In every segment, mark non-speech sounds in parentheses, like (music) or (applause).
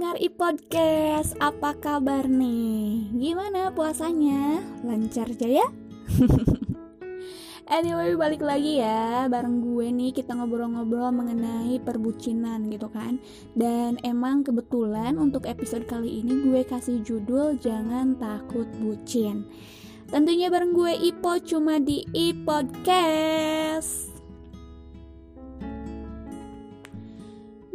pendengar e-podcast, apa kabar nih? Gimana puasanya? Lancar aja ya? (laughs) anyway, balik lagi ya Bareng gue nih kita ngobrol-ngobrol mengenai perbucinan gitu kan Dan emang kebetulan untuk episode kali ini gue kasih judul Jangan Takut Bucin Tentunya bareng gue Ipo cuma di e-podcast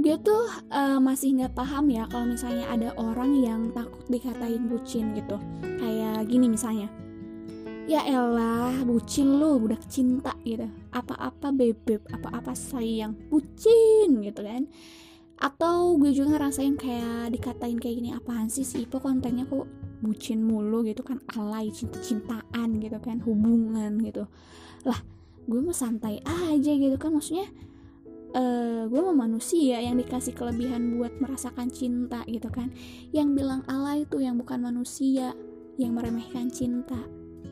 dia tuh uh, masih nggak paham ya kalau misalnya ada orang yang takut dikatain bucin gitu. Kayak gini misalnya ya elah bucin lu udah cinta gitu. Apa-apa bebek apa-apa sayang bucin gitu kan. Atau gue juga ngerasain kayak dikatain kayak gini apaan sih si Ipo kontennya kok bucin mulu gitu kan. Alay cinta-cintaan gitu kan. Hubungan gitu. Lah gue mah santai aja gitu kan. Maksudnya uh, eh, gue mau manusia yang dikasih kelebihan buat merasakan cinta gitu kan. Yang bilang Allah itu yang bukan manusia yang meremehkan cinta.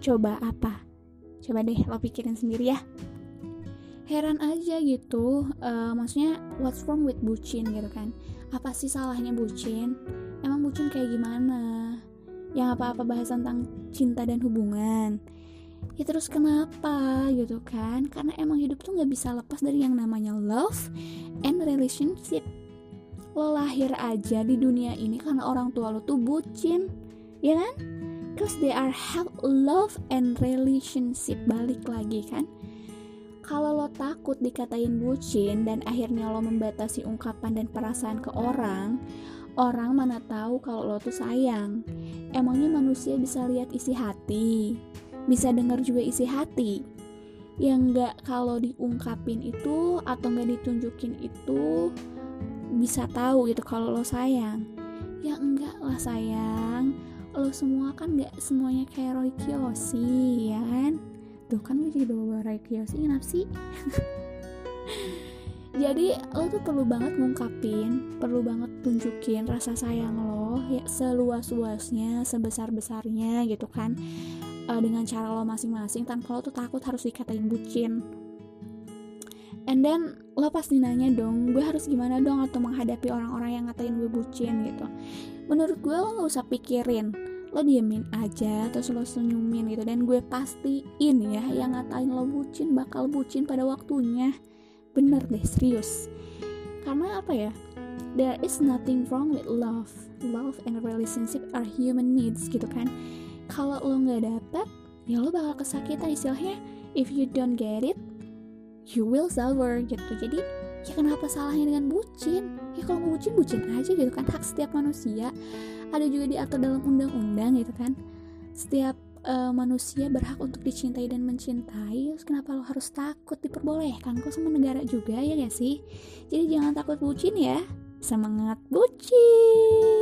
Coba apa? Coba deh lo pikirin sendiri ya. Heran aja gitu uh, maksudnya what's wrong with bucin? gitu kan. Apa sih salahnya bucin? Emang bucin kayak gimana? Yang apa-apa bahas tentang cinta dan hubungan ya terus kenapa gitu kan? Karena emang hidup tuh nggak bisa lepas dari yang namanya love and relationship. Lo lahir aja di dunia ini karena orang tua lo tuh bucin ya kan? Cause they are have love and relationship. Balik lagi kan? Kalau lo takut dikatain bucin dan akhirnya lo membatasi ungkapan dan perasaan ke orang orang mana tahu kalau lo tuh sayang. Emangnya manusia bisa lihat isi hati bisa dengar juga isi hati. Yang nggak kalau diungkapin itu atau nggak ditunjukin itu bisa tahu gitu kalau lo sayang. Ya enggak lah sayang. Lo semua kan nggak semuanya kayak Roy Kiyoshi ya kan? Tuh kan gue jadi bawa Roy Kiyoshi kenapa sih? (laughs) Jadi lo tuh perlu banget ngungkapin perlu banget tunjukin rasa sayang lo ya seluas luasnya sebesar besarnya gitu kan uh, dengan cara lo masing-masing tanpa lo tuh takut harus dikatain bucin. And then lo pasti nanya dong gue harus gimana dong atau menghadapi orang-orang yang ngatain gue bucin gitu. Menurut gue lo gak usah pikirin. Lo diemin aja terus lo senyumin gitu. Dan gue pastiin ya yang ngatain lo bucin bakal bucin pada waktunya. Bener deh serius. Karena apa ya? There is nothing wrong with love. Love and relationship are human needs gitu kan kalau lo nggak dapet ya lo bakal kesakitan istilahnya. If you don't get it you will suffer gitu. Jadi ya kenapa salahnya dengan bucin? Ya kalau mau bucin bucin aja gitu kan. Hak setiap manusia. Ada juga diatur dalam undang-undang gitu kan. Setiap uh, manusia berhak untuk dicintai dan mencintai terus kenapa lo harus takut diperbolehkan? Kok sama negara juga ya gak sih? Jadi jangan takut bucin ya. Semangat bucin